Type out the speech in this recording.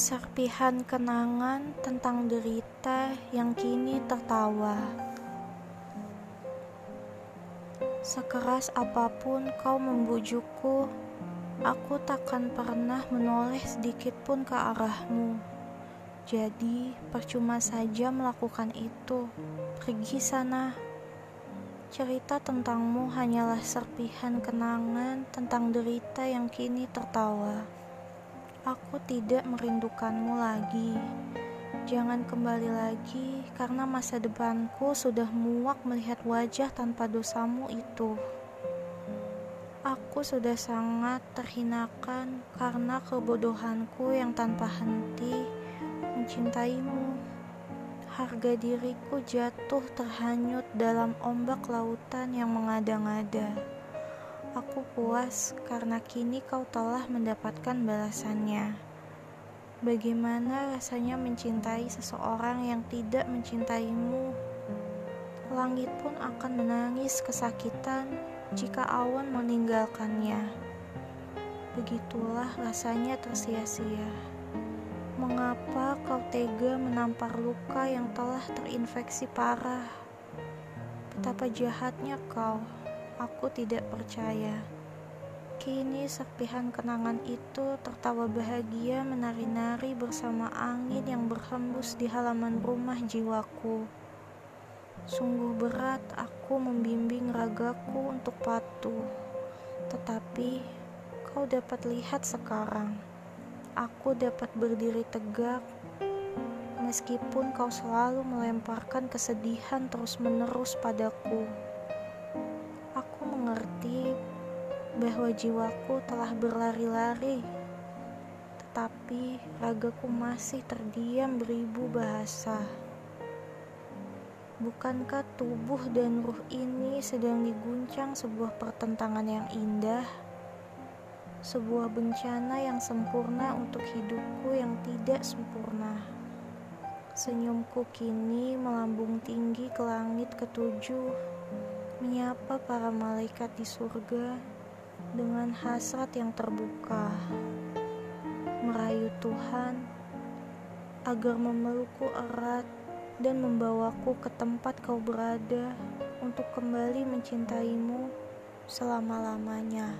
Serpihan kenangan tentang derita yang kini tertawa. Sekeras apa pun kau membujukku, aku takkan pernah menoleh sedikit pun ke arahmu. Jadi, percuma saja melakukan itu. Pergi sana. Cerita tentangmu hanyalah serpihan kenangan tentang derita yang kini tertawa. Aku tidak merindukanmu lagi. Jangan kembali lagi, karena masa depanku sudah muak melihat wajah tanpa dosamu itu. Aku sudah sangat terhinakan karena kebodohanku yang tanpa henti mencintaimu. Harga diriku jatuh terhanyut dalam ombak lautan yang mengada-ngada. Aku puas karena kini kau telah mendapatkan balasannya. Bagaimana rasanya mencintai seseorang yang tidak mencintaimu? Langit pun akan menangis kesakitan jika awan meninggalkannya. Begitulah rasanya tersia-sia. Mengapa kau tega menampar luka yang telah terinfeksi parah? Betapa jahatnya kau, aku tidak percaya. Kini serpihan kenangan itu tertawa bahagia menari-nari bersama angin yang berhembus di halaman rumah jiwaku. Sungguh berat aku membimbing ragaku untuk patuh. Tetapi kau dapat lihat sekarang, aku dapat berdiri tegak meskipun kau selalu melemparkan kesedihan terus-menerus padaku. Mengerti bahwa jiwaku telah berlari-lari, tetapi ragaku masih terdiam beribu bahasa. Bukankah tubuh dan ruh ini sedang diguncang sebuah pertentangan yang indah? Sebuah bencana yang sempurna untuk hidupku yang tidak sempurna. Senyumku kini melambung tinggi ke langit ketujuh, menyapa para malaikat di surga dengan hasrat yang terbuka, merayu Tuhan agar memelukku erat dan membawaku ke tempat kau berada untuk kembali mencintaimu selama-lamanya.